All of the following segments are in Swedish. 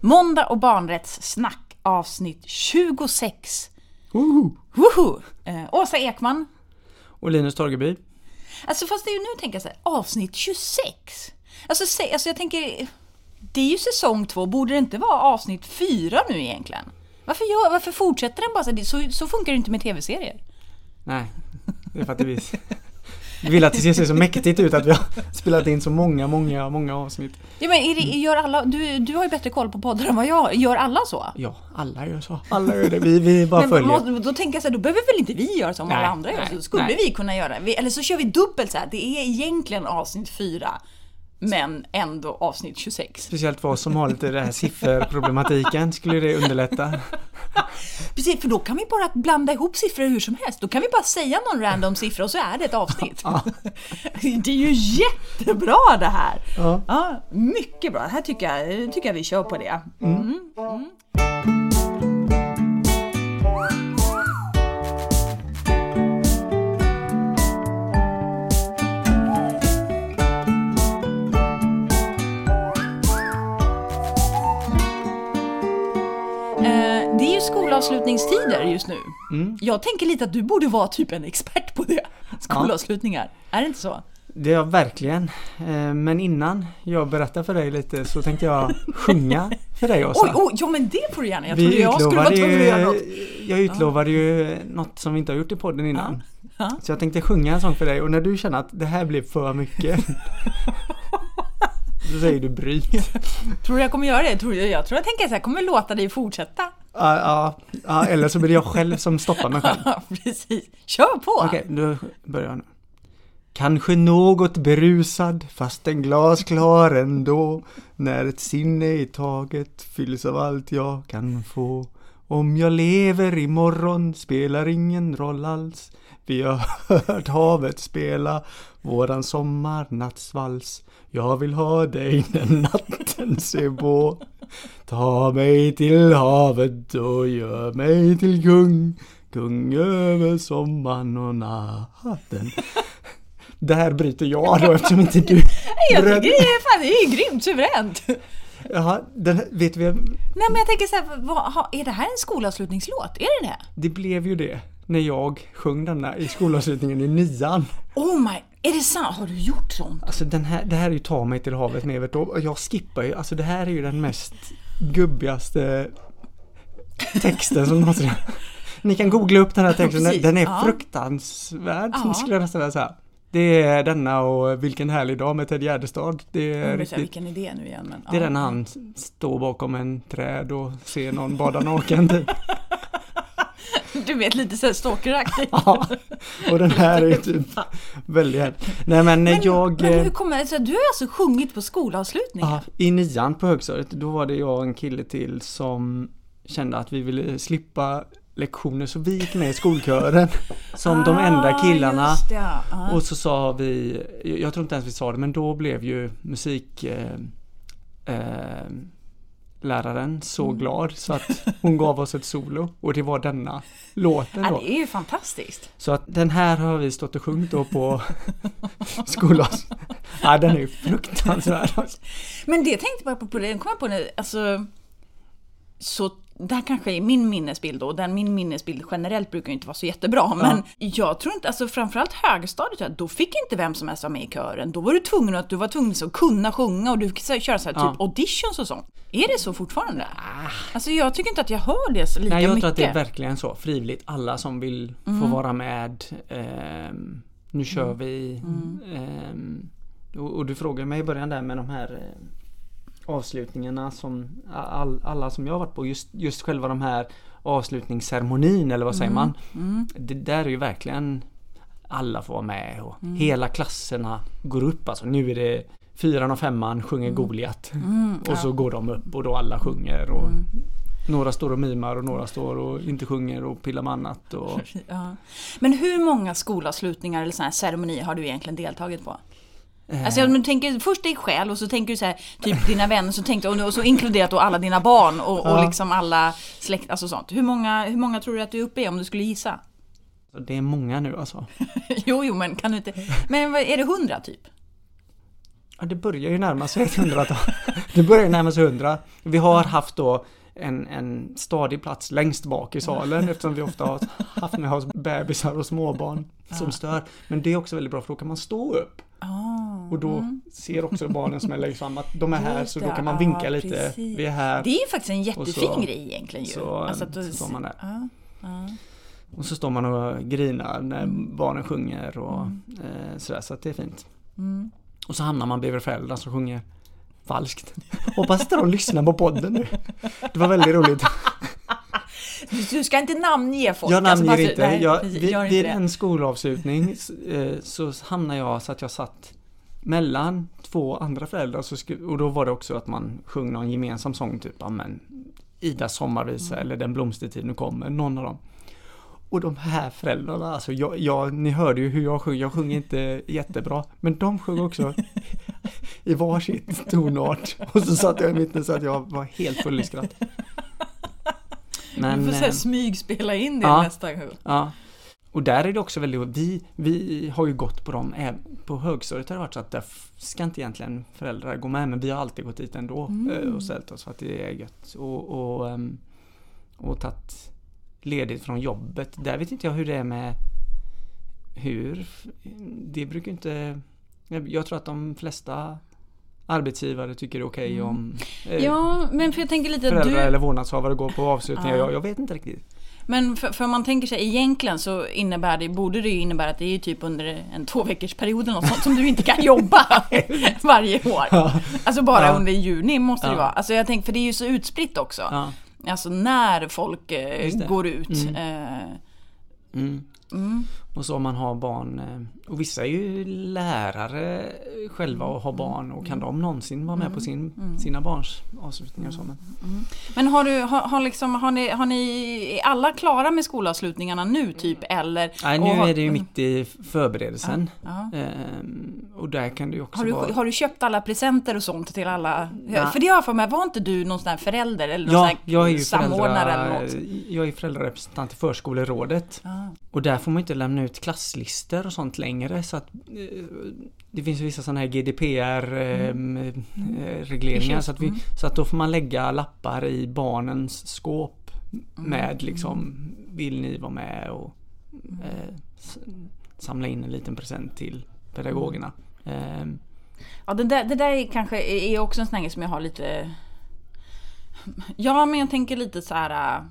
Måndag och barnrättssnack avsnitt 26. Woho! Woho! Eh, Åsa Ekman. Och Linus Torgeby. Alltså fast det är ju nu tänker jag så här, avsnitt 26. Alltså, se, alltså jag tänker, det är ju säsong två, borde det inte vara avsnitt fyra nu egentligen? Varför, gör, varför fortsätter den bara så? Så, så funkar det inte med tv-serier. Nej, det är för att vi vi vill att det ska se så mäktigt ut att vi har spelat in så många, många, många avsnitt. Ja, men är det, gör alla, du, du har ju bättre koll på poddar än vad jag Gör alla så? Ja, alla gör så. Alla gör det. Vi, vi bara Men följer. må- då tänker jag så här, då behöver väl inte vi göra som Nej, alla andra gör? Så skulle nej. vi kunna göra. Vi, eller så kör vi dubbelt så här. Det är egentligen avsnitt fyra, men ändå avsnitt 26. Speciellt för oss som har lite den här sifferproblematiken skulle det underlätta. Precis, för då kan vi bara blanda ihop siffror hur som helst. Då kan vi bara säga någon random siffra och så är det ett avsnitt. Det är ju jättebra det här! Ja. Ja, mycket bra. Det här tycker jag, tycker jag vi kör på det. Mm. Mm. Skolavslutningstider just nu. Jag tänker lite att du borde vara typ en expert på det. Skolavslutningar. Är det inte så? Det är jag verkligen. Eh, Men innan jag berättar för dig lite så tänkte jag sjunga för dig Åsa. Oj, oj, ja men det får du gärna. Jag Vi trodde jag skulle vara tvungen att göra något. jag utlovade ju något som vi inte har gjort i podden innan. Ja. Så jag tänkte sjunga en sång för dig och när du känner att det här blev för mycket Då säger du bryt. Tror du jag kommer göra det? Tror jag, jag tror jag tänker så här, kommer låta dig fortsätta. Ja, ja, ja, eller så blir det jag själv som stoppar mig själv. Precis. Kör på! Okej, då börjar jag nu. Kanske något berusad, fast en glasklar ändå. När ett sinne i taget fylls av allt jag kan få. Om jag lever imorgon spelar ingen roll alls. Vi har hört havet spela våran sommarnattsvals. Jag vill ha dig när natten ser på. Ta mig till havet och gör mig till kung. Kung över sommaren och natten. Där bryter jag då eftersom inte du jag tycker det är, fan, det är grymt suveränt. Jaha, den, vet vi, Nej men jag tänker så här, vad, är det här en skolavslutningslåt? Är det det? det blev ju det när jag sjöng denna i skolavslutningen i nian. Oh my, är det sant? Har du gjort sånt? Alltså den här, det här är ju Ta mig till havet med Evert och jag skippar ju, alltså det här är ju den mest gubbigaste texten som någonsin Ni kan googla upp den här texten, den, precis. den är Ja. fruktansvärd Ja. skulle jag nästan vilja säga. Det är denna och Vilken härlig dag med Ted Gärdestad. Det är riktigt vilken idé nu igen men... Det är ja. den han står bakom en träd och ser någon bada naken typ. Du vet lite såhär stalkeraktigt. Ja, och den här är typ väldigt här. Nej men, Men, jag... men eh, hur kommer det sig? Du har alltså sjungit på skolavslutningen? ja, I nian på högstadiet, då var det jag och en kille till som kände att vi ville slippa lektioner så vi gick med i skolkören som de enda killarna. Ah, Just det. Ja. Och så sa vi, jag tror inte ens vi sa det, men då blev ju musik eh, eh, läraren så Mm. glad så att hon gav oss ett solo och det var denna låten Ja, då. det är ju fantastiskt. Så att den här har vi stått och sjungit då på skolas. Ja, den är ju fruktansvärd. Men det tänkte jag på, det kom jag på nu, alltså... Så det här kanske är min minnesbild då, och den min minnesbild generellt brukar inte vara så jättebra, men jag tror inte, alltså framförallt högstadiet, då fick inte vem som helst vara med i kören. Då var du tvungen att, du var tvungen att kunna sjunga och du fick köra så här, Ja. typ auditions och sånt. Är det så fortfarande? Alltså jag tycker inte att jag hör det så lika Nej, jag mycket. tror att det är verkligen så. Frivilligt. Alla som vill få vara med. ehm, nu kör vi. ehm, och, och du frågade mig i början där med de här eh, avslutningarna som all, alla som jag har varit på. Just, just själva de här avslutningsceremonin eller vad säger man? Det där är ju verkligen alla får vara med och hela klasserna går upp. Alltså nu är det fyran och femman sjunger Goliat. och så går de upp och då alla sjunger. Och Några står och mimar och några står och inte sjunger och pillar med annat. Och, Ja. Men hur många skolavslutningar eller såna här ceremonier har du egentligen deltagit på? Alltså jag tänker först dig själv och så tänker du så här, typ dina vänner så tänkte, och, och så inkluderat då alla dina barn och, och Ja. liksom alla släkt, alltså sånt. Hur många, hur många tror du att du är uppe i om du skulle gissa? det är många nu alltså. jo, jo, men kan du inte... Men är det hundra typ? Ja, det börjar ju närma sig ett hundratal. Det börjar ju närma sig hundra. Vi har haft då en, en stadig plats längst bak i salen eftersom vi ofta har haft med oss bebisar och småbarn som stör. Men det är också väldigt bra för då kan man stå upp. Ah, Och då ser också barnen som är längst fram att de är här så då kan man vinka lite. precis. Vi är här. Det är ju faktiskt en jättefin så- grej egentligen ju. så, Alltså att så står man där. Ja, ja. Och så står man och grinar när Mm. barnen sjunger och eh, sådär så att det är fint. Mm. Och så hamnar man bredvid föräldrar som sjunger falskt. Hoppas att de lyssnar på podden nu. Det var väldigt roligt. Du, ska inte namnge folk. Jag alltså, namnger bara- inte. nej, jag, vid inte vid en skolavslutning eh, så hamnade jag så att jag satt mellan två andra föräldrar så och då var det också att man sjöng någon gemensam sång typ, ja men Idas sommarvisa Mm. eller Den blomstertid nu kommer, någon av dem. Och de här föräldrarna, alltså jag, jag, ni hörde ju hur jag sjunger, jag sjunger inte jättebra, men de sjöng också i varsitt tonart. Och så satt jag i mitten så att jag var helt full i skratt. Du får eh, säga smygspela in det ja. nästa gång. Ja. Och där är det också väldigt, vi, vi har ju gått på dem, även på högstadiet har det varit så att där ska inte egentligen föräldrar gå med, men vi har alltid gått dit ändå eh, och ställt oss för att det är gött. Och, och, ehm, och tagit ledigt från jobbet. Där vet inte jag hur det är med hur, det brukar inte, jag tror att de flesta arbetsgivare tycker det är okej om eh, Ja, men för jag tänker lite att föräldrar du... eller vårdnadshavare går på avslutningar. Ja. Jag, jag vet inte riktigt. Men för, för man tänker sig egentligen så innebär det, borde det ju innebära att det är typ under en två veckors period eller något sånt som du inte kan jobba varje år. Alltså bara Ja. under juni måste det Ja. vara. Alltså jag tänker, för det är ju så utspritt också. Ja. Alltså när folk eh, det. går ut. Mm. Eh, Mm. mm. Och så om man har barn, eh, och vissa är ju lärare själva och har barn och kan de någonsin vara med på sin, sina barns avslutningar så. Men, har du, har, har liksom, har ni, har ni, är alla klara med skolavslutningarna nu typ eller? nej, nu har, är det ju mitt i förberedelsen. Ja. Ehm, och där kan det också Har du, vara... har du köpt alla presenter och sånt till alla? Nej. För det har jag för mig, var inte du någon sån här förälder eller någon Ja, jag är ju samordnare föräldra, eller något? jag är föräldrarepresentant i förskolerådet. Ja. Och där får man inte lämna ut klasslistor och sånt längre så att eh, det finns vissa sådana här GDPR-regleringar Issues. så, att vi, Mm. så att då får man lägga lappar i barnens skåp med liksom vill ni vara med och eh, samla in en liten present till pedagogerna. Ehm, Ja, det där, det där är kanske är också en sån som jag har lite... Ja, men jag tänker lite så här.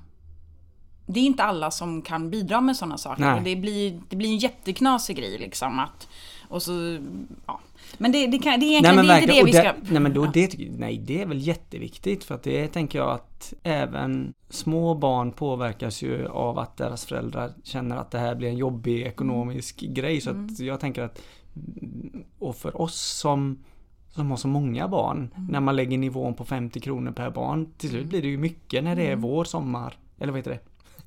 Det är inte alla som kan bidra med sådana saker. Nej. Det blir, det blir en jätteknasig grej liksom. Att, och så, ja. Men det, det, kan, det är egentligen det är inte det vi ska... Nej men då, Ja. det, nej det är väl jätteviktigt för att det tänker jag att även små barn påverkas ju av att deras föräldrar känner att det här blir en jobbig ekonomisk Mm. grej så att jag tänker att och för oss som som har så många barn, Mm. när man lägger nivån på 50 kronor per barn, till slut blir det ju mycket när det Mm. är vår, sommar, eller vad heter det?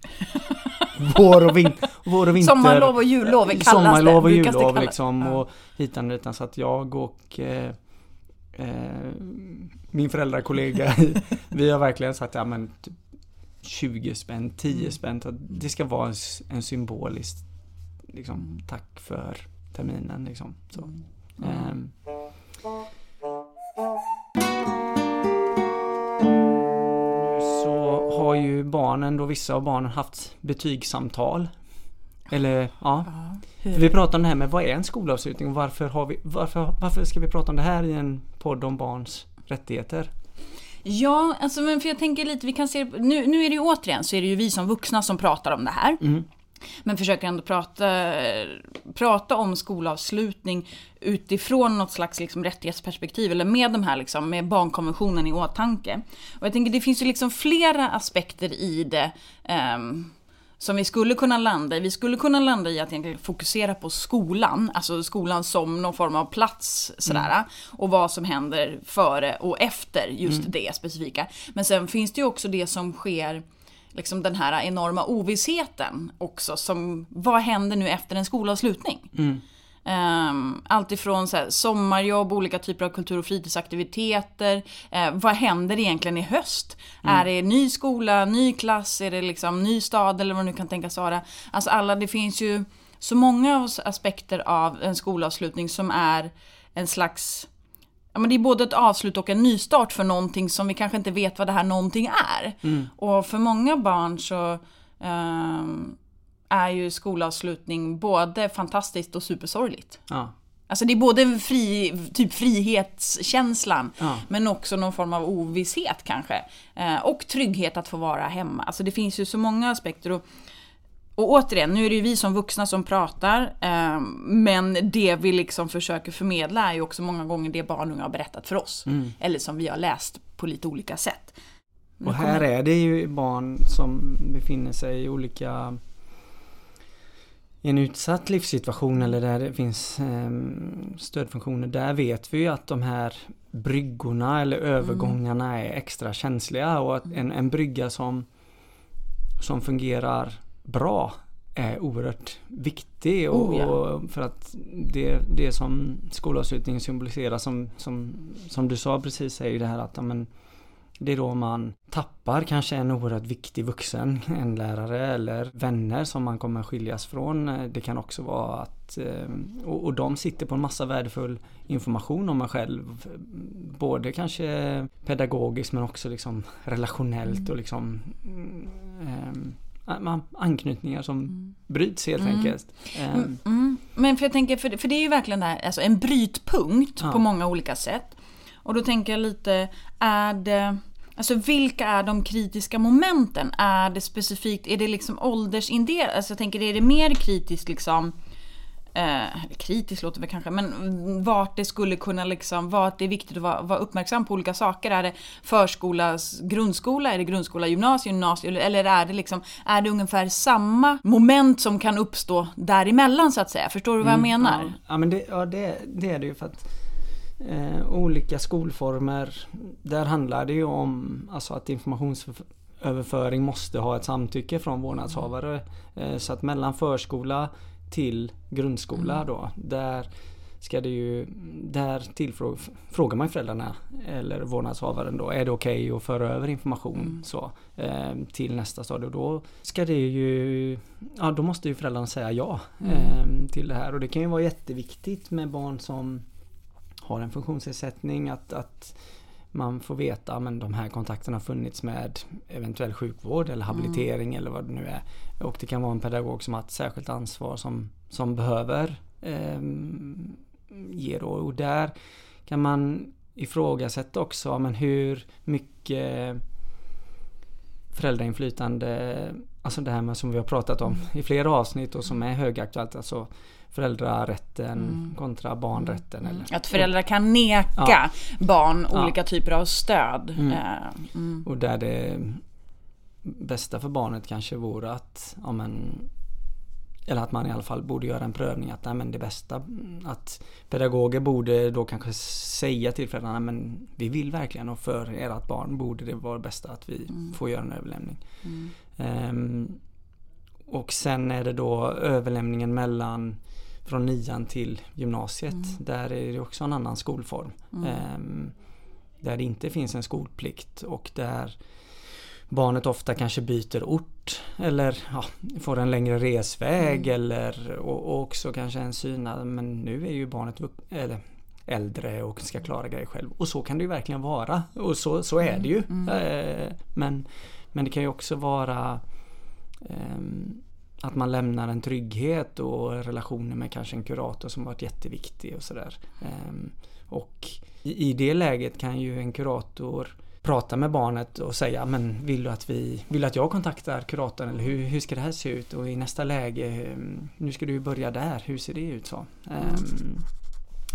vår och, vin, vår och vinter. Sommarlov och jullov kallas Sommarlov det. och det jullov kallas. liksom Ja. och hitan och ditan så att jag och eh, eh, min föräldrakollega vi har verkligen sagt ja men typ 20 spänn, 10 Mm. spänn. Det ska vara en, en symbolisk liksom, tack för terminen liksom. Så. Mm. Har ju barnen då, vissa av barnen haft betygssamtal. Eller ja, Ja, vi pratar om det här med vad är en skolavslutning och varför, har vi, varför, varför ska vi prata om det här i en podd om barns rättigheter? Ja, alltså men för jag tänker lite, vi kan se, nu, nu är det ju återigen så är det ju vi som vuxna som pratar om det här. Mm. Men försöker ändå prata, prata om skolavslutning utifrån något slags liksom rättighetsperspektiv, eller med de här liksom, med barnkonventionen i åtanke. Och jag tänker det finns ju liksom flera aspekter i det ehm, som vi skulle kunna landa i. Vi skulle kunna landa i att egentligen fokusera på skolan, alltså skolan som någon form av plats sådär. Och vad som händer före och efter just det specifika. Men sen finns det ju också det som sker liksom den här enorma ovissheten också. Som, vad händer nu efter en skolavslutning? Um, allt ifrån så här, sommarjobb, olika typer av kultur och fritidsaktiviteter. Eh, vad händer egentligen i höst? Är det ny skola, ny klass, är det liksom ny stad eller vad nu kan tänkas vara? Alltså alla, det finns ju så många as- aspekter av en skolavslutning som är en slags ja, men det är både ett avslut och en nystart för någonting som vi kanske inte vet vad det här någonting är. Och för många barn så ehm, är ju skolavslutning både fantastiskt och supersorgligt. Ja. Alltså det är både fri, typ frihetskänslan, Ja. men också någon form av ovisshet kanske. Eh, och trygghet att få vara hemma. Alltså det finns ju så många aspekter. Och, och återigen, nu är det ju vi som vuxna som pratar, eh, men det vi liksom försöker förmedla är ju också många gånger det barn och unga har berättat för oss. Eller som vi har läst på lite olika sätt. Nu Och kommer- här är det ju barn som befinner sig i olika i en utsatt livssituation eller där det finns ehm, stödfunktioner. Där vet vi ju att de här bryggorna eller övergångarna är extra känsliga och att en, en brygga som, som fungerar bra är oerhört viktig och, Oh, ja. och för att det, det som skolavslutningen symboliserar som, som, som du sa precis är ju det här att ja, men, det är då man tappar kanske en oerhört viktig vuxen, en lärare eller vänner som man kommer skiljas från. Det kan också vara att, eh, och, och de sitter på en massa värdefull information om en själv. Både kanske pedagogiskt men också liksom relationellt och liksom mm, ehm, anknytningar som bryts helt enkelt. Ehm, Mm. Men för jag tänker, för, för det är ju verkligen det här, alltså en brytpunkt Ja. på många olika sätt. Och då tänker jag lite, är det, alltså vilka är de kritiska momenten? Är det specifikt, är det liksom åldersindelat? Alltså jag tänker, är det mer kritiskt liksom, eh, kritiskt låter väl kanske, men vart det skulle kunna liksom, vart det är viktigt att vara, vara uppmärksam på olika saker. Är det förskolas grundskola, är det grundskola, gymnasium, gymnasium eller är det liksom, är det ungefär samma moment som kan uppstå däremellan så att säga? Förstår du vad jag menar? Ja, ja men det, ja, det, det är det ju för att eh, olika skolformer där handlar det ju om alltså att informationsöverföring måste ha ett samtycke från vårdnadshavare. Eh, så att mellan förskola till grundskola då. Där ska det ju, där tillfrågar man föräldrarna eller vårdnadshavaren då, är det okej att föra över information så, eh, till nästa stadie? Och då ska det ju, ja då måste ju föräldrarna säga ja eh, till det här. Och det kan ju vara jätteviktigt med barn som har en funktionsnedsättning att, att man får veta men de här kontakterna har funnits med eventuell sjukvård eller habilitering eller vad det nu är. Och det kan vara en pedagog som har ett särskilt ansvar som, som behöver ehm, ge då. Och där kan man ifrågasätta också men hur mycket föräldrainflytande, alltså det här med som vi har pratat om i flera avsnitt och som är högaktuellt, alltså föräldrarätten kontra barnrätten. Eller, Att föräldrar kan neka Ja. barn Ja. olika typer av stöd. Eh, mm. Och där det bästa för barnet kanske vore att, ja men, eller att man i alla fall borde göra en prövning att nej, men det bästa att pedagoger borde då kanske säga till föräldrarna men vi vill verkligen och för ert barn borde det vara det bästa att vi får göra en överlämning. Ehm, och sen är det då överlämningen mellan från nian till gymnasiet. Där är det också en annan skolform. Ehm, där det inte finns en skolplikt och där barnet ofta kanske byter ort eller ja, får en längre resväg eller och, och också kanske en synad men nu är ju barnet vux- eller äldre och ska klara grejer själv. Och så kan det ju verkligen vara. Och så, så är det ju. Eh, men, men det kan ju också vara ehm, att man lämnar en trygghet och relationer med kanske en kurator som varit jätteviktig och sådär. Ehm, och i, det läget kan ju en kurator prata med barnet och säga men vill du att vi vill att jag kontaktar kuratorn eller hur, hur ska det här se ut och i nästa läge ehm, nu ska du börja där, hur ser det ut så? Ehm,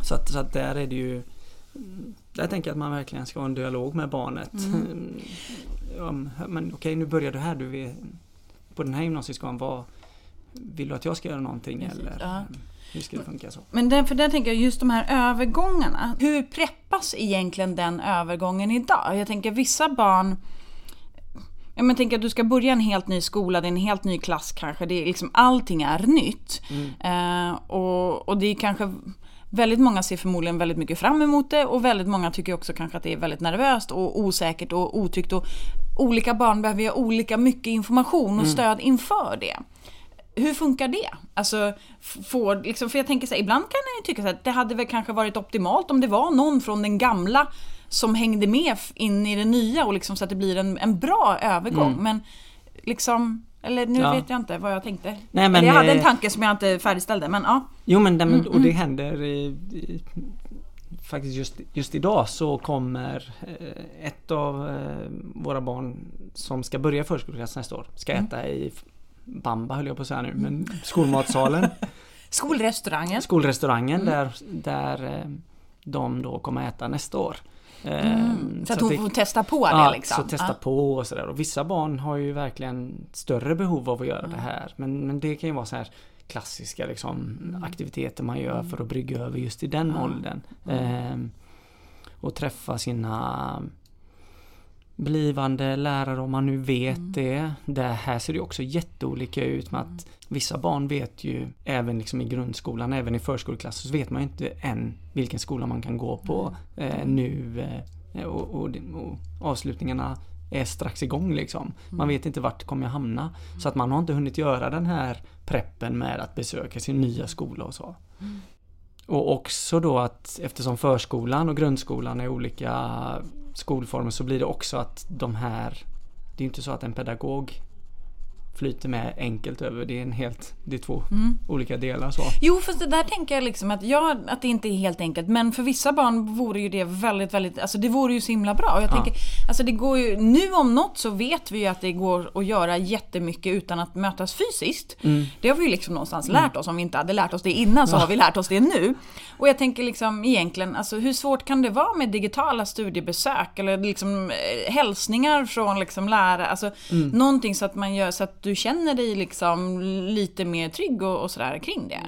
så, att, så att där är det ju där tänker jag att man verkligen ska ha en dialog med barnet. Om, men okej nu börjar du här, du är på den här gymnasieskolan, vad, vill du att jag ska göra någonting Precis, eller ja. hur ska det funka så? Men där, för där tänker jag just de här övergångarna. Hur preppas egentligen den övergången idag? Jag tänker vissa barn Ja, men tänk att du ska börja en helt ny skola, det är en helt ny klass kanske. Det är liksom, allting är nytt. Eh, och, och det är kanske Väldigt många ser förmodligen väldigt mycket fram emot det och väldigt många tycker också kanske att det är väldigt nervöst och osäkert och otryggt. Och olika barn behöver ju olika mycket information och stöd inför det. Hur funkar det? Alltså, får, liksom, för jag tänker så här, ibland kan jag tycka att det hade väl kanske varit optimalt om det var någon från den gamla som hängde med in i det nya och liksom så att det blir en, en bra övergång. Men liksom, eller nu Ja. vet jag inte vad jag tänkte. Nej, men, jag hade en eh, tanke som jag inte färdigställde, men ja. Jo men, den, Mm, och det händer i, i, faktiskt just, just idag så kommer eh, ett av eh, våra barn som ska börja förskoleklass nästa år ska Mm. äta i Bamba höll jag på att säga nu, men skolmatsalen, Skolrestaurangen. skolrestaurangen Mm. där, där eh, de då kommer äta nästa år. Eh, Mm. Så att hon får testa på Ja, det liksom. så testa Ja. på och sådär. Och vissa barn har ju verkligen större behov av att göra Mm. det här. Men, men det kan ju vara så här klassiska liksom, Mm. aktiviteter man gör för att brygga över just i den åldern. Mm. Ehm, och träffa sina blivande lärare om man nu vet Mm. det. Det här ser det också jätteolika ut med att vissa barn vet ju även liksom i grundskolan, även i förskoleklass så vet man ju inte än vilken skola man kan gå på eh, nu eh, och, och, och avslutningarna är strax igång liksom. Man vet inte vart kommer jag hamna. Så att man har inte hunnit göra den här preppen med att besöka sin nya skola och så. Och också då att eftersom förskolan och grundskolan är olika skolformer så blir det också att de här Det är inte så att en pedagog flyter med enkelt över. Det är en helt, det är två olika delar så. Jo, fast det där tänker jag liksom att, ja, att det inte är helt enkelt. Men för vissa barn vore ju det väldigt, väldigt, alltså det vore ju så himla bra. Och jag Ja. tänker, alltså det går ju, nu om något så vet vi ju att det går att göra jättemycket utan att mötas fysiskt. Det har vi ju liksom någonstans lärt oss. Om vi inte hade lärt oss det innan så har vi lärt oss det nu. Och jag tänker liksom egentligen, alltså hur svårt kan det vara med digitala studiebesök? Eller liksom eh, hälsningar från liksom lärare? Alltså någonting så att man gör så att du känner dig liksom lite mer trygg och, och sådär kring det.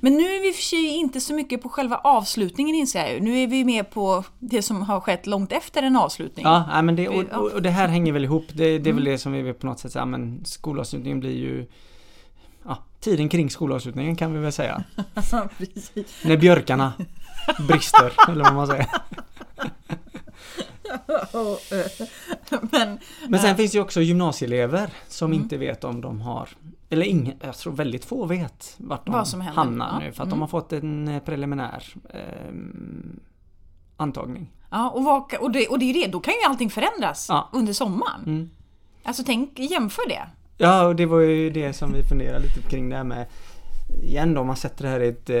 Men nu är vi för sig inte så mycket på själva avslutningen inser jag ju. Nu är vi mer på det som har skett långt efter en avslutning. Ja, men det, och, och, det här hänger väl ihop. Det, det är väl det som vi vill på något sätt säga, men skolavslutningen blir ju Ja, tiden kring skolavslutningen kan vi väl säga. När björkarna brister, eller vad man säger. Men, Men sen finns det ju också gymnasieelever som inte vet om de har eller ingen, jag tror väldigt få vet vart de hamnar Ja. nu för att de har fått en eh, preliminär eh, antagning. ja, och, vad, och, det, och det är det, då kan ju allting förändras Ja. under sommaren. Mm. Alltså tänk, jämför det. Ja, och det var ju det som vi funderade lite kring det här med Igen då, om man sätter det här i ett eh,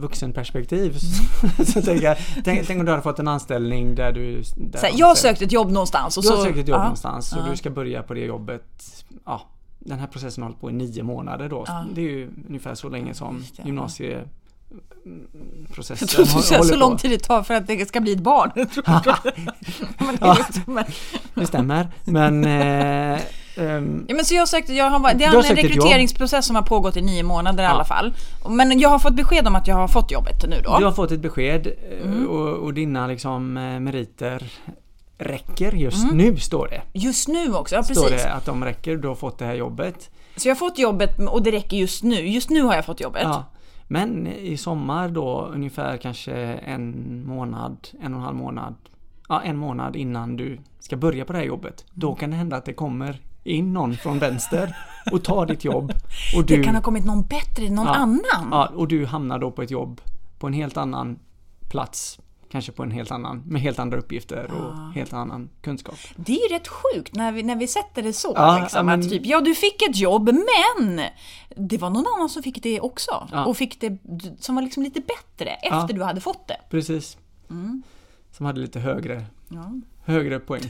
vuxenperspektiv så, så tänker jag, tänk, tänk om du hade fått en anställning där du... Där Så här, jag har sökt ett jobb någonstans och Du så... har sökt ett jobb ja. någonstans och Ja. du ska börja på det jobbet. Ja, den här processen har hållit på i nio månader då. Ja. Det är ju ungefär så länge som Just det, ja. gymnasieprocessen Jag tror du säger så lång tid det tar för att det ska bli ett barn. Men, det är liksom, Det stämmer. Men... Eh, ehm, ja, men så jag sökte, jag har, det är en rekryteringsprocess som har pågått i nio månader i Ja. alla fall. Men jag har fått besked om att jag har fått jobbet nu då. Du har fått ett besked eh, Mm. och, och dina liksom eh, meriter räcker just Mm. nu står det. Just nu också, ja Står precis. det att de räcker, du har fått det här jobbet. Så jag har fått jobbet och det räcker just nu. Just nu har jag fått jobbet. Ja. Men i sommar då ungefär kanske en månad, en och en halv månad, ja en månad innan du ska börja på det här jobbet. Då kan det hända att det kommer in någon från vänster och tar ditt jobb. Och du, Det kan ha kommit någon bättre, någon Ja. annan. ja, och du hamnar då på ett jobb på en helt annan plats. Kanske på en helt annan, med helt andra uppgifter och helt annan kunskap. Det är ju rätt sjukt när vi, när vi sätter det så. Ja, liksom, men- att typ, ja, du fick ett jobb, men det var någon annan som fick det också. Ja. Och fick det som var liksom lite bättre efter du hade fått det. Precis. Mm. Som hade lite högre, Ja. högre poäng.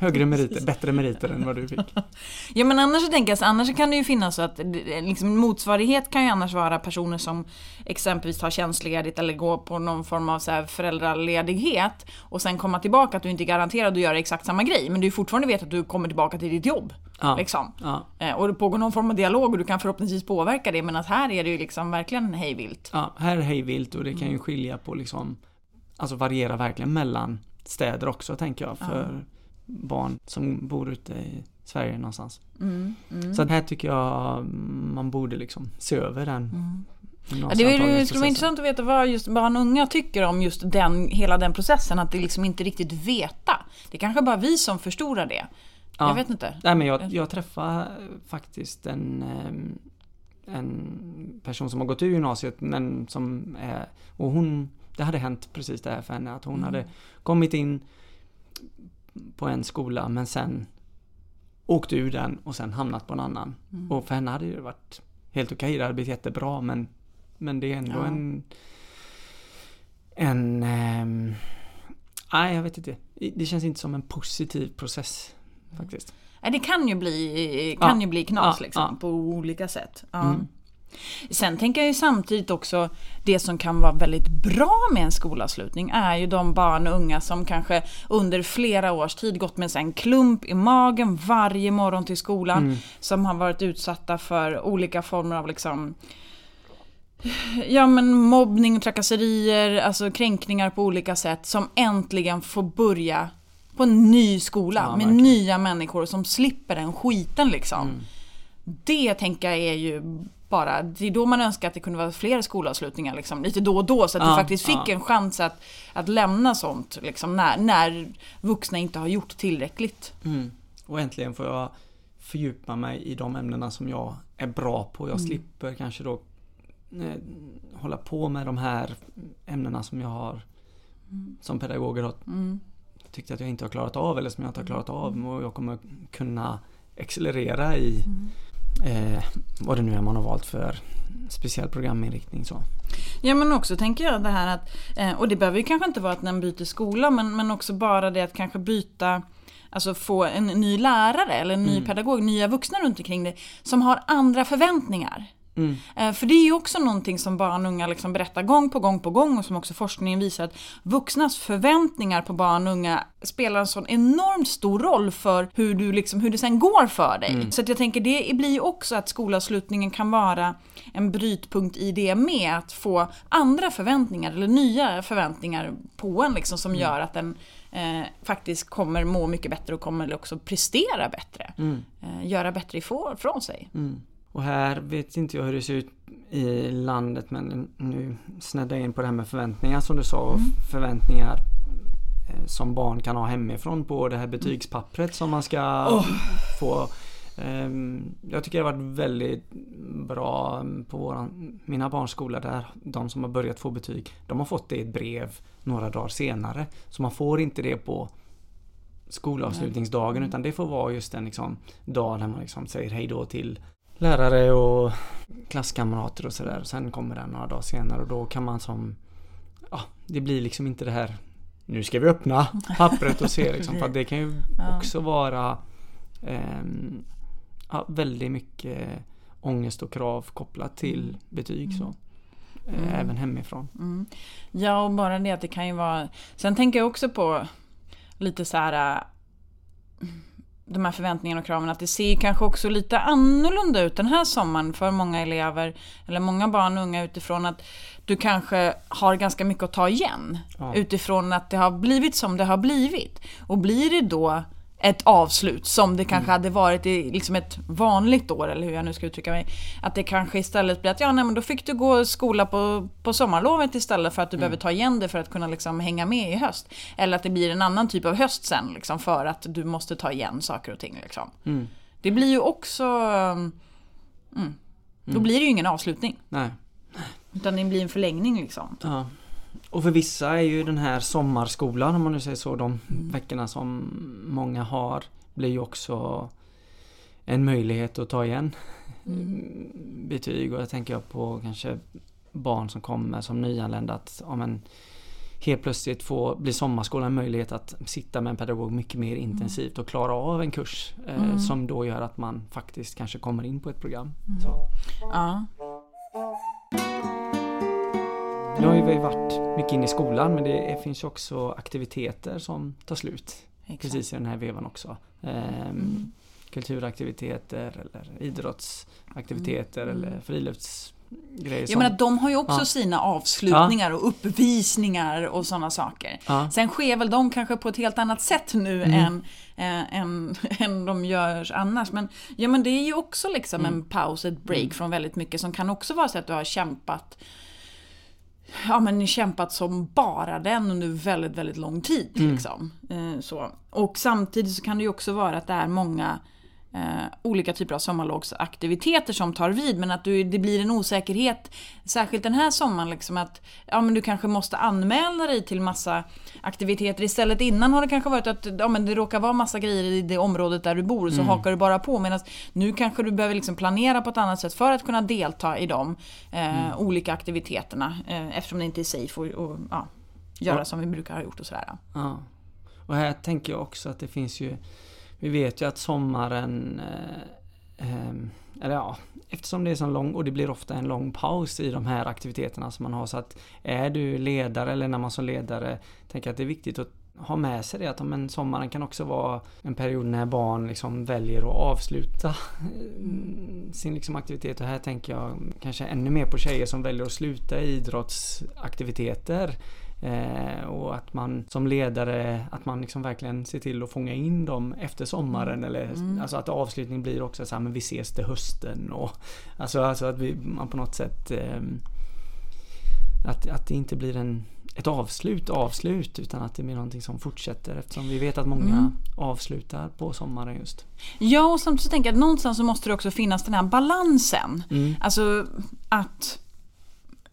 Högre meriter, bättre meriter än vad du fick. Ja men annars så tänker jag så annars kan det ju finnas så att det- liksom, motsvarighet kan ju annars vara personer som exempelvis tar tjänstledigt eller går på någon form av så här föräldraledighet och sen komma tillbaka att du inte är garanterad att göra exakt samma grej men du fortfarande vet att du kommer tillbaka till ditt jobb. Ja. Liksom. Ja. Eh, Och det pågår någon form av dialog och du kan förhoppningsvis påverka det men att här är det ju liksom verkligen hejvilt. Ja, här är hejvilt och det kan ju skilja på liksom Alltså variera verkligen mellan städer också tänker jag för barn som bor ute i Sverige någonstans. Mm, Så här tycker jag man borde liksom se över den Mm. Ja, det är det skulle vara intressant att veta vad just barn och unga tycker om just den, hela den processen. Att det liksom inte riktigt veta. Det är kanske bara vi som förstorar det. Ja. Jag vet inte. Nej men jag, jag träffade faktiskt en, ehm, en person som har gått ur gymnasiet men som är, och hon, det hade hänt precis det här för henne att hon Mm. hade kommit in på en skola men sen åkt ur den och sen hamnat på en annan. Mm. Och för henne hade det varit helt okej, det hade blivit jättebra men, men det är ändå Ja. en en ehm, Nej, jag vet inte. Det känns inte som en positiv process faktiskt. Nej, det kan ju bli, kan Ja. ju bli knas liksom, ja. på olika sätt. Mm. Sen tänker jag ju samtidigt också, det som kan vara väldigt bra med en skolavslutning är ju de barn och unga som kanske under flera års tid gått med en klump i magen varje morgon till skolan. Mm. Som har varit utsatta för olika former av liksom Ja men mobbning och trakasserier, alltså kränkningar på olika sätt som äntligen får börja på en ny skola Ja, med verkligen. nya människor som slipper den skiten liksom. Mm. Det tänker jag är ju bara, det är då man önskar att det kunde vara fler skolavslutningar liksom, lite då och då så att Ja, du faktiskt fick ja. en chans att, att lämna sånt liksom, när, när vuxna inte har gjort tillräckligt. Mm. Och äntligen får jag fördjupa mig i de ämnena som jag är bra på. Jag Mm. slipper kanske då eh, hålla på med de här ämnena som jag har som pedagoger har Mm. tyckt att jag inte har klarat av eller som jag inte har klarat av och jag kommer kunna accelerera i eh, vad det nu är man har valt för speciell programinriktning så. Ja men också tänker jag det här att, eh, och det behöver ju kanske inte vara att man byter skola men, men också bara det att kanske byta Alltså få en ny lärare eller en ny Mm. pedagog, nya vuxna runt omkring dig som har andra förväntningar. Mm. Eh, För det är ju också någonting som barn och unga liksom berättar gång på gång på gång och som också forskningen visar att vuxnas förväntningar på barn och unga spelar en sån enormt stor roll för hur, du liksom, hur det sen går för dig. Så att jag tänker det blir ju också att skolavslutningen kan vara en brytpunkt i det med att få andra förväntningar eller nya förväntningar på en liksom som gör att den eh, faktiskt kommer må mycket bättre och kommer också prestera bättre. Mm. Eh, göra bättre ifrån från sig. Mm. Och här vet inte jag hur det ser ut i landet men nu sneddar jag in på det här med förväntningar som du sa. och Förväntningar eh, som barn kan ha hemifrån på det här betygspappret som man ska få. Ehm, Jag tycker det har varit väldigt bra på våran, mina barns skola där de som har börjat få betyg de har fått det i ett brev några dagar senare. Så man får inte det på skolavslutningsdagen utan det får vara just en liksom, dag där man liksom säger hej då till lärare och klasskamrater och sådär. Sen kommer den några dagar senare och då kan man som Ja, det blir liksom inte det här Nu ska vi öppna pappret och se liksom för det kan ju också vara ja, väldigt mycket ångest och krav kopplat till betyg så. Eh, Även hemifrån. Mm. Ja, och bara det att det kan ju vara... Sen tänker jag också på lite så här... De här förväntningarna och kraven, att det ser kanske också lite annorlunda ut den här sommaren för många elever, eller många barn och unga utifrån att du kanske har ganska mycket att ta igen. Ja. Utifrån att det har blivit som det har blivit. Och blir det då ett avslut som det kanske hade varit i liksom ett vanligt år, eller hur jag nu ska uttrycka mig. Att det kanske istället blir att ja, nej, men då fick du gå skola på, på sommarlovet istället för att du behöver ta igen det för att kunna liksom hänga med i höst. Eller att det blir en annan typ av höst sen liksom, för att du måste ta igen saker och ting. Liksom. Mm. Det blir ju också... Mm, då blir det ju ingen avslutning. Nej. Utan det blir en förlängning liksom. Ja. Och för vissa är ju den här sommarskolan om man nu säger så, de Mm. veckorna som många har blir ju också en möjlighet att ta igen Mm. betyg och jag tänker på kanske barn som kommer som nyanlända att om en helt plötsligt få bli sommarskolan en möjlighet att sitta med en pedagog mycket mer intensivt och klara av en kurs eh, Mm. som då gör att man faktiskt kanske kommer in på ett program. Mm. Ja. Nu har vi varit mycket inne i skolan men det finns också aktiviteter som tar slut Exakt. precis i den här vevan också. Mm. Kulturaktiviteter eller idrottsaktiviteter Mm. eller friluftsgrejer. Jag menar, de har ju också Ja. sina avslutningar och uppvisningar och sådana saker. ja. Sen sker väl de kanske på ett helt annat sätt nu Mm. än, äh, än, än de gör annars. Men, ja, men det är ju också liksom Mm. en paus, ett break från väldigt mycket som kan också vara så att du har kämpat Ja men kämpat som bara den under väldigt, väldigt lång tid. Mm. Liksom. Eh, så. Och samtidigt så kan det ju också vara att det är många eh, olika typer av sommarlovsaktiviteter som tar vid, men att du, det blir en osäkerhet, särskilt den här sommaren, liksom att ja, men du kanske måste anmäla dig till massa aktiviteter. Istället innan har det kanske varit att ja, men det råkar vara massa grejer i det området där du bor, så hakar du bara på. Medan nu kanske du behöver liksom planera på ett annat sätt för att kunna delta i de eh, olika aktiviteterna, eh, eftersom det inte är safe och, och ja, göra Ja. som vi brukar ha gjort och sådär. Ja. Och här tänker jag också att det finns ju vi vet ju att sommaren eh, ehm, Eller ja Eftersom det är så lång och det blir ofta en lång paus i de här aktiviteterna som man har så att Är du ledare eller när man som ledare Tänker att det är viktigt att ha med sig det att men sommaren kan också vara en period när barn liksom väljer att avsluta mm, sin liksom aktivitet. Och här tänker jag kanske ännu mer på tjejer som väljer att sluta idrottsaktiviteter. Eh, och att man som ledare, att man liksom verkligen ser till att fånga in dem efter sommaren. Eller, Alltså att avslutningen blir också så här, men vi ses till hösten. Och, alltså, alltså att vi, man på något sätt eh, att, att det inte blir en, ett avslut, avslut utan att det blir någonting som fortsätter eftersom vi vet att många avslutar på sommaren just. Ja, och samtidigt så tänker jag att någonstans så måste det också finnas den här balansen. Mm. Alltså att...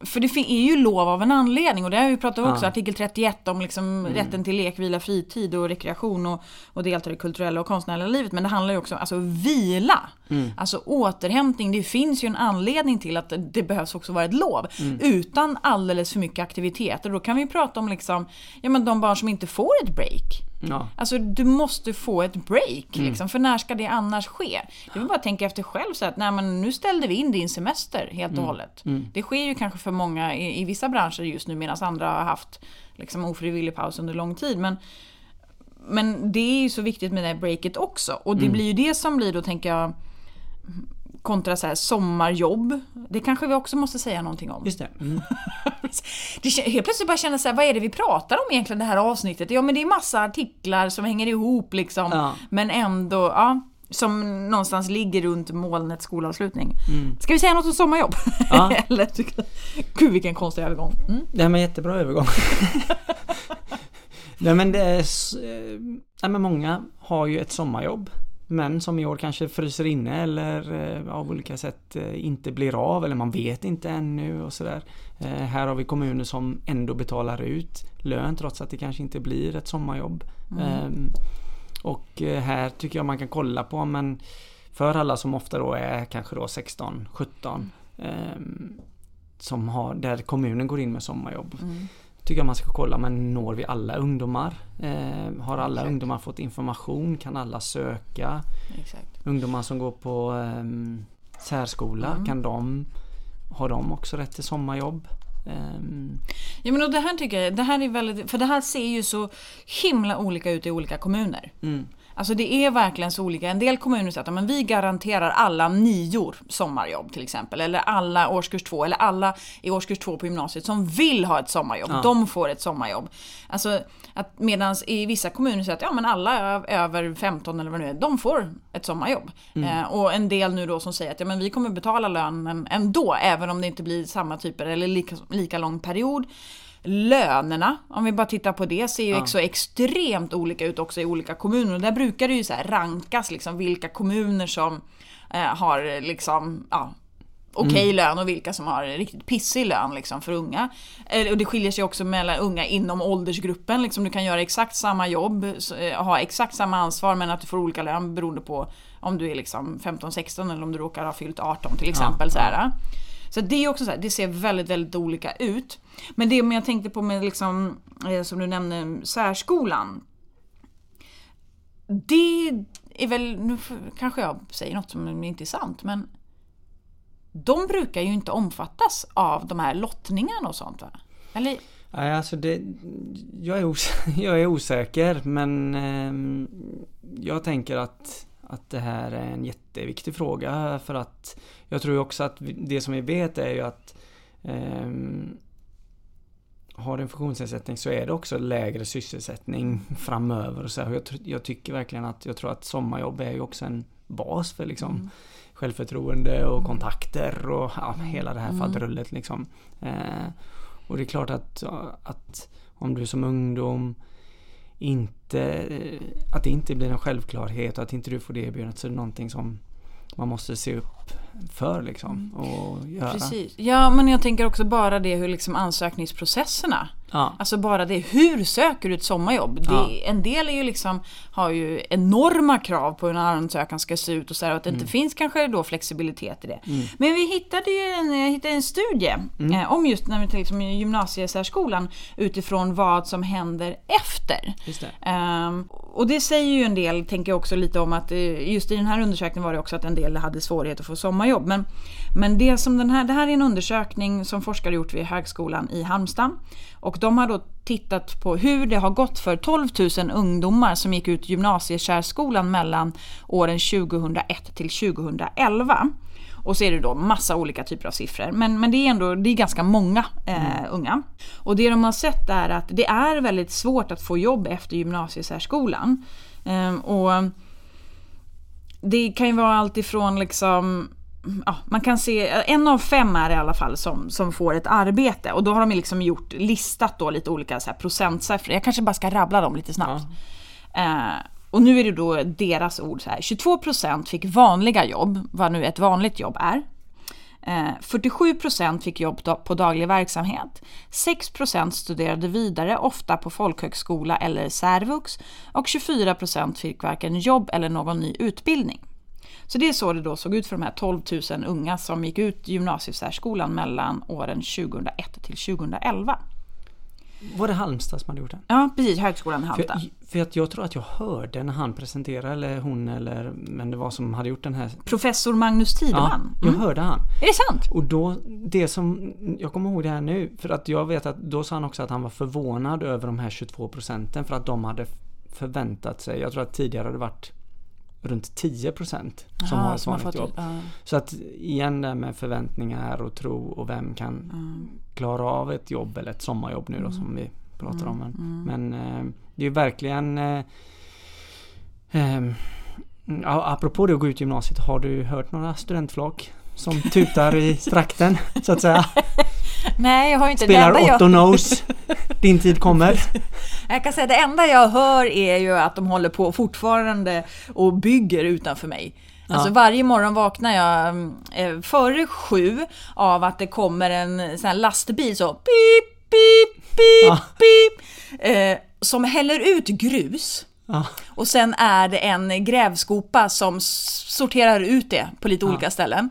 För det är ju lov av en anledning och det har vi pratat om också, Ja. artikel 31 om liksom Mm. rätten till lek, vila, fritid och rekreation och, och delta i det kulturella och konstnärliga livet. Men det handlar ju också om alltså, vila. Mm. Alltså återhämtning, det finns ju en anledning till att det behövs också vara ett lov. Mm. Utan alldeles för mycket aktiviteter. Då kan vi prata om liksom, ja, men de barn som inte får ett break. Ja. Alltså du måste få ett break, liksom, för när ska det annars ske? Du vill bara tänka efter själv, så att nej, men nu ställde vi in din semester helt och hållet. Det sker ju kanske för många i, i vissa branscher just nu medan andra har haft liksom, ofrivillig paus under lång tid. Men, men det är ju så viktigt med det här breaket också. Och det blir ju det som blir då, tänker jag, kontra så här, sommarjobb. Det kanske vi också måste säga någonting om. Just det. Mm. Det, helt plötsligt bara känna så här, vad är det vi pratar om egentligen det här avsnittet? Ja men det är massa artiklar som hänger ihop liksom. Ja. Men ändå, ja. Som någonstans ligger runt molnets skolavslutning. Mm. Ska vi säga något om sommarjobb? Ja. Eller, Gud vilken konstig övergång. Mm. Nej men jättebra övergång. Nej men det är... eh, Nej men många har ju ett sommarjobb. Men som i år kanske fryser inne eller eh, av olika sätt eh, inte blir av eller man vet inte ännu och sådär. Eh, här har vi kommuner som ändå betalar ut lön trots att det kanske inte blir ett sommarjobb. Ehm, och här tycker jag man kan kolla på men för alla som ofta då är kanske då 16, 17 ehm, som har, där kommunen går in med sommarjobb. Tycker jag man ska kolla, men når vi alla ungdomar? Eh, har alla Exakt. ungdomar fått information? Kan alla söka? Exakt. Ungdomar som går på ehm, särskola, kan de har de också rätt till sommarjobb? Ehm, Ja men och det här tycker jag, det här är väldigt, för det här ser ju så himla olika ut i olika kommuner. mm, Alltså det är verkligen så olika. En del kommuner säger att men vi garanterar alla nior sommarjobb till exempel. Eller alla årskurs två, eller alla i årskurs två på gymnasiet som vill ha ett sommarjobb. Ja. De får ett sommarjobb. Alltså att medans i vissa kommuner säger att ja men alla över 15 eller vad det nu är, de får ett sommarjobb. Eh, och en del nu då som säger att ja men vi kommer betala lönen ändå, även om det inte blir samma typer eller lika, lika lång period. Lönerna, om vi bara tittar på det, ser ju Ja. så extremt olika ut också i olika kommuner. Och där brukar det ju så rankas liksom vilka kommuner som eh, har liksom, ja, okej lön och vilka som har riktigt pissig lön liksom för unga. Eh, Och det skiljer sig också mellan unga inom åldersgruppen. Liksom du kan göra exakt samma jobb, eh, ha exakt samma ansvar men att du får olika lön beroende på om du är liksom 15-16 eller om du råkar ha fyllt 18 till exempel. så här. Så det är också så här, det ser väldigt, väldigt olika ut. Men det jag tänkte på med liksom, eh, som du nämnde, särskolan. Det är väl, nu kanske jag säger något som inte är sant, men de brukar ju inte omfattas av de här lottningarna och sånt va? Eller? Nej, alltså det, jag, är osäker, jag är osäker men eh, jag tänker att, att det här är en jätteviktig fråga för att jag tror också att det som vi vet är ju att ehm, har du en funktionsnedsättning så är det också lägre sysselsättning framöver. Och så här. Jag, jag tycker verkligen att jag tror att sommarjobb är ju också en bas för liksom självförtroende och kontakter och ja, hela det här fadderullet liksom. Eh, och det är klart att, att om du som ungdom inte, eh, att det inte blir en självklarhet och att inte du får det erbjudandet så är det någonting som man måste se upp för liksom och göra. Precis. Ja, men jag tänker också bara det hur liksom ansökningsprocesserna Ja. Alltså bara det, hur söker du ett sommarjobb? Ja. Det, en del är ju liksom, har ju enorma krav på hur en ansökan ska se ut och så här, och att det Mm. inte finns kanske då flexibilitet i det. Men vi hittade ju en, hittade en studie Mm. eh, om just när vi liksom, gymnasiesärskolan utifrån vad som händer efter. Det. Ehm, och det säger ju en del, tänker jag också lite om att eh, just i den här undersökningen var det också att en del hade svårighet att få sommarjobb. Men, men det som den här, det här är en undersökning som forskare gjort vid högskolan i Halmstad. Och de har då tittat på hur det har gått för 12 000 ungdomar som gick ut gymnasiesärskolan mellan åren 2001 till 2011. Och så är det då massa olika typer av siffror. Men, men det är ändå det är ganska många eh, unga. Och det de har sett är att det är väldigt svårt att få jobb efter gymnasiesärskolan. Ehm, och det kan ju vara allt ifrån liksom Ja, man kan se, en av fem är det i alla fall som, som får ett arbete och då har de liksom gjort, listat då lite olika så här procentsiffror. Jag kanske bara ska rabbla dem lite snabbt. Eh, och nu är det då deras ord så här. 22% fick vanliga jobb, vad nu ett vanligt jobb är. Eh, 47% fick jobb på daglig verksamhet. 6% studerade vidare, ofta på folkhögskola eller särvux. Och 24% fick varken jobb eller någon ny utbildning. Så det är så det då såg ut för de här 12 000 unga som gick ut gymnasiesärskolan mellan åren 2001 till 2011. Var det Halmstad som hade gjort den? Ja, precis. Högskolan i För, Halmstad. för att jag tror att jag hörde när han presenterade, eller hon eller, men det var som hade gjort den här. Professor Magnus Ja, Tideman. jag Mm. hörde han. Är det sant? Och då, det som, jag kommer ihåg det här nu, för att jag vet att då sa han också att han var förvånad över de här 22 procenten för att de hade förväntat sig, jag tror att tidigare hade det varit runt 10 procent som Aha, har ett som vanligt jobb. ja. Så att igen det med förväntningar och tro och vem kan Mm. klara av ett jobb eller ett sommarjobb nu då som vi pratar Mm. om. Men, men eh, det är ju verkligen eh, eh, Apropå det att gå ut gymnasiet, har du hört några studentflak som tutar i trakten så att säga? Nej, jag har inte Spelar det Otto jag, Knows Din tid kommer. jag kan säga det enda jag hör är ju att de håller på fortfarande och bygger utanför mig. Alltså Ja. varje morgon vaknar jag eh, före sju av att det kommer en sån lastbil så pip, pip, pip, Ja. pip. Eh, som häller ut grus. Ja, Och sen är det en grävskopa som sorterar ut det på lite olika ställen.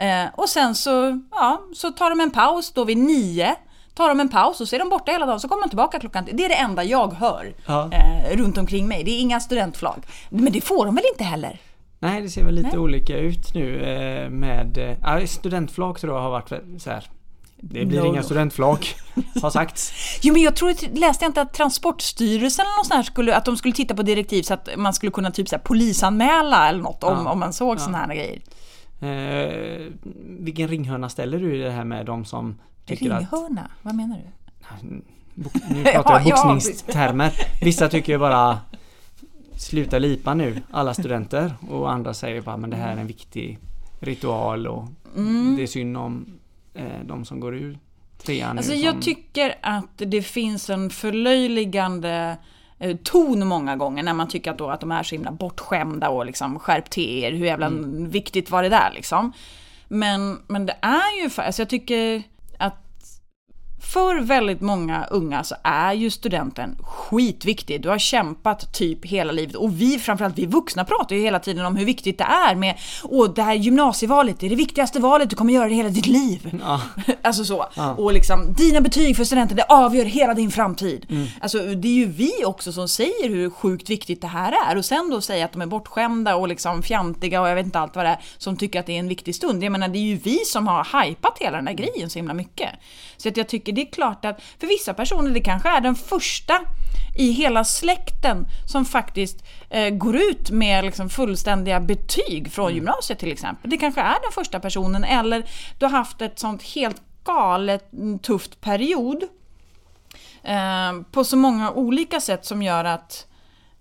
Eh, och sen så, ja, så tar de en paus då vid nio. Tar de en paus och så är de borta hela dagen, så kommer de tillbaka klockan Det är det enda jag hör Ja. eh, runt omkring mig. Det är inga studentflag. Men det får de väl inte heller? Nej, det ser väl lite Nej. olika ut nu eh, med ja, studentflak tror jag har varit så här. Det blir No, inga no. studentflak har sagts. Jo men jag tror, läste jag inte att Transportstyrelsen eller något sånt här skulle, att de skulle titta på direktiv så att man skulle kunna typ så här, polisanmäla eller något om, Ja. om man såg Ja. såna här grejer. Eh, vilken ringhörna ställer du i det här med de som tycker att... Ringhörna, vad menar du? Nu pratar jag Ja, ja. boxningstermer. Vissa tycker ju bara Sluta lipa nu alla studenter och andra säger bara men det här är en viktig ritual och Mm. det är synd om eh, de som går ur trean Alltså nu jag som, tycker att det finns en förlöjligande ton många gånger när man tycker att, då, att de är så himla bortskämda och liksom skärp till er, hur jävla Mm. viktigt var det där liksom. Men, men det är ju, alltså jag tycker för väldigt många unga så är ju studenten skitviktig. Du har kämpat typ hela livet och vi, framförallt vi vuxna pratar ju hela tiden om hur viktigt det är med, åh det här gymnasievalet, det är det viktigaste valet du kommer göra i hela ditt liv. Ja, Alltså så. Ja. Och liksom, dina betyg för studenten, det avgör hela din framtid. Mm. Alltså det är ju vi också som säger hur sjukt viktigt det här är. Och sen då säga att de är bortskämda och liksom fjantiga och jag vet inte allt vad det är, som tycker att det är en viktig stund. Jag menar, det är ju vi som har hypat hela den här grejen så himla mycket. Så att jag tycker det är klart att för vissa personer, det kanske är den första i hela släkten som faktiskt eh, går ut med liksom fullständiga betyg från gymnasiet till exempel. Det kanske är den första personen eller du har haft ett sånt helt galet mm, tufft period eh, på så många olika sätt som gör att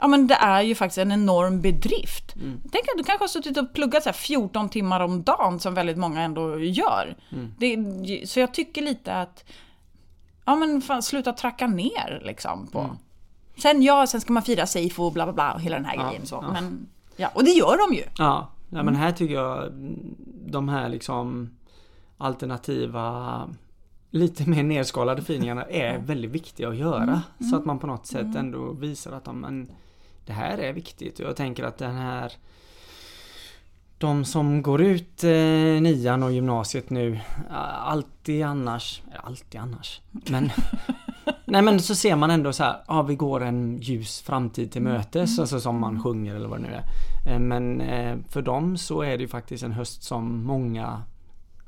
Ja men det är ju faktiskt en enorm bedrift. Tänk att du kanske har suttit och pluggat så här 14 timmar om dagen som väldigt många ändå gör. Det, så jag tycker lite att Ja men fan, sluta tracka ner liksom på... Sen ja, sen ska man fira safe och bla bla bla och hela den här grejen så. Men, ja, och det gör de ju. Ja, ja men här tycker jag mm, de här liksom alternativa lite mer nedskalade finingarna är väldigt viktiga att göra. Så att man på något sätt ändå visar att de, men, det här är viktigt. Och jag tänker att den här de som går ut eh, nian och gymnasiet nu, alltid annars, alltid annars, men Nej men så ser man ändå så här, ja vi går en ljus framtid till mötes, alltså som man sjunger eller vad det nu är. Eh, Men eh, för dem så är det ju faktiskt en höst som många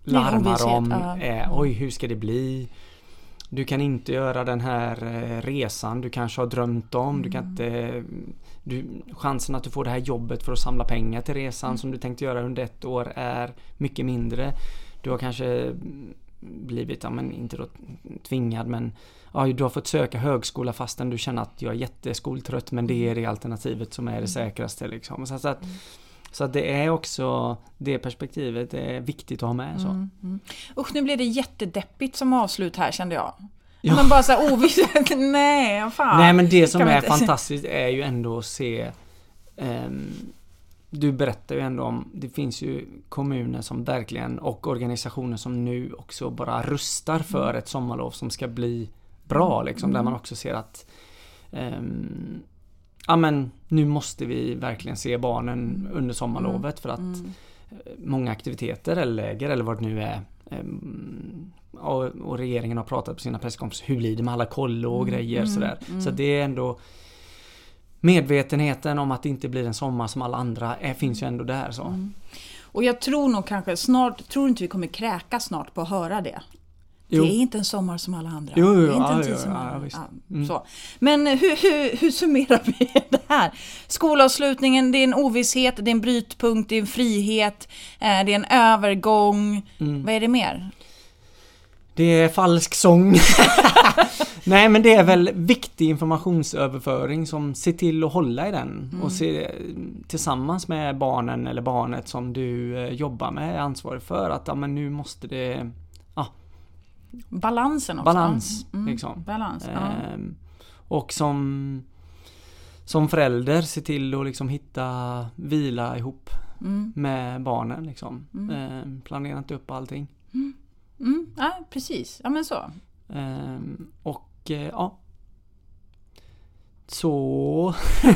larmar om. ja. Eh, Oj, hur ska det bli? Du kan inte göra den här eh, resan du kanske har drömt om. Du kan inte... Du, chansen att du får det här jobbet för att samla pengar till resan som du tänkte göra under ett år är mycket mindre. Du har kanske blivit, ja men inte då tvingad men ja, du har fått söka högskola fastän du känner att jag är jätteskoltrött men det är det alternativet som är det säkraste liksom. Så, att, så att det är också det perspektivet är viktigt att ha med. Så. Usch, nu blev det jättedeppigt som avslut här kände jag. Ja. Men bara så här ovisshet, nej, fan. Nej men det som är inte- fantastiskt är ju ändå att se ehm, Du berättar ju ändå om Det finns ju kommuner som verkligen och organisationer som nu också bara rustar för ett sommarlov som ska bli bra liksom. Där man också ser att ehm, Ja men nu måste vi verkligen se barnen under sommarlovet för att eh, många aktiviteter eller läger eller vad det nu är ehm, och, och regeringen har pratat på sina presskonferenser. Hur blir det med alla kollo och grejer sådär. Så det är ändå Medvetenheten om att det inte blir en sommar som alla andra är, finns ju ändå där så. Och jag tror nog kanske snart, tror inte vi kommer kräka snart på att höra det. Jo. Det är inte en sommar som alla andra. Jo, jo, det är inte ja, en tid som alla ja, Mm. så. Men hur, hur, hur summerar vi det här? Skolavslutningen, det är en ovisshet, det är en brytpunkt, det är en frihet, eh, det är en övergång. Mm. Vad är det mer? Det är falsk sång. Nej men det är väl viktig informationsöverföring som ser till att hålla i den och se tillsammans med barnen eller barnet som du eh, jobbar med är ansvarig för att ja, men nu måste det Balansen också. balans. Mm, Liksom. Balans, ja. Ehm, och som som förälder se till att liksom hitta vila ihop Mm. med barnen liksom. Ehm, planera inte upp allting. Mm, ja, precis. Ja, men så. Ehm, och eh, ja. Så...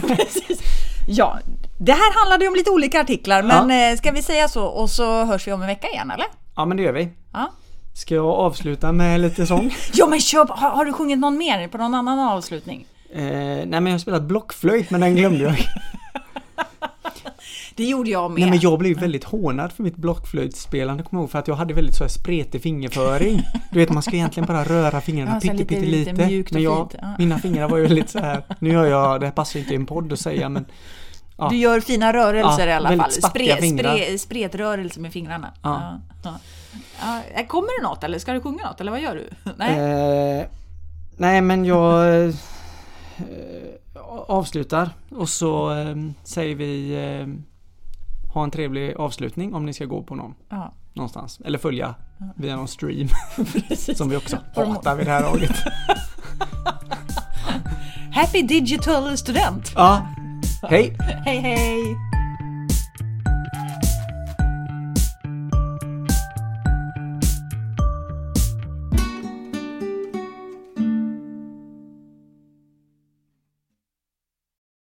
Ja, det här handlade ju om lite olika artiklar, men eh, ska vi säga så och så hörs vi om en vecka igen, eller? Ja men det gör vi. Ja. Ska jag avsluta med lite sång? Ja, men köp, har, har du sjungit någon mer på någon annan avslutning? eh, nej men jag har spelat blockflöjt men den glömde jag. Det gjorde jag med. nej men jag blev väldigt hånad för mitt blockflöjtspelande kommer jag ihåg för att jag hade väldigt så här spretig fingerföring. Du vet man ska egentligen bara röra fingrarna Ja, lite- lite lite. Men jag, ja. mina fingrar var ju väldigt så här. Nu gör jag, det här passar inte i en podd att säga men ja. Du gör fina rörelser i alla fall. fingrar. spre, spretrörelser med fingrarna. Ja. Ja. Ja. Ja, Kommer det något eller ska du sjunga något eller vad gör du? Nej? Eh, nej men jag eh, avslutar och så eh, säger vi eh, ha en trevlig avslutning om ni ska gå på någon Ja. någonstans. Eller följa via någon stream som vi också hatar vid det här laget. Happy digital student! Ja, hej! Hej hej!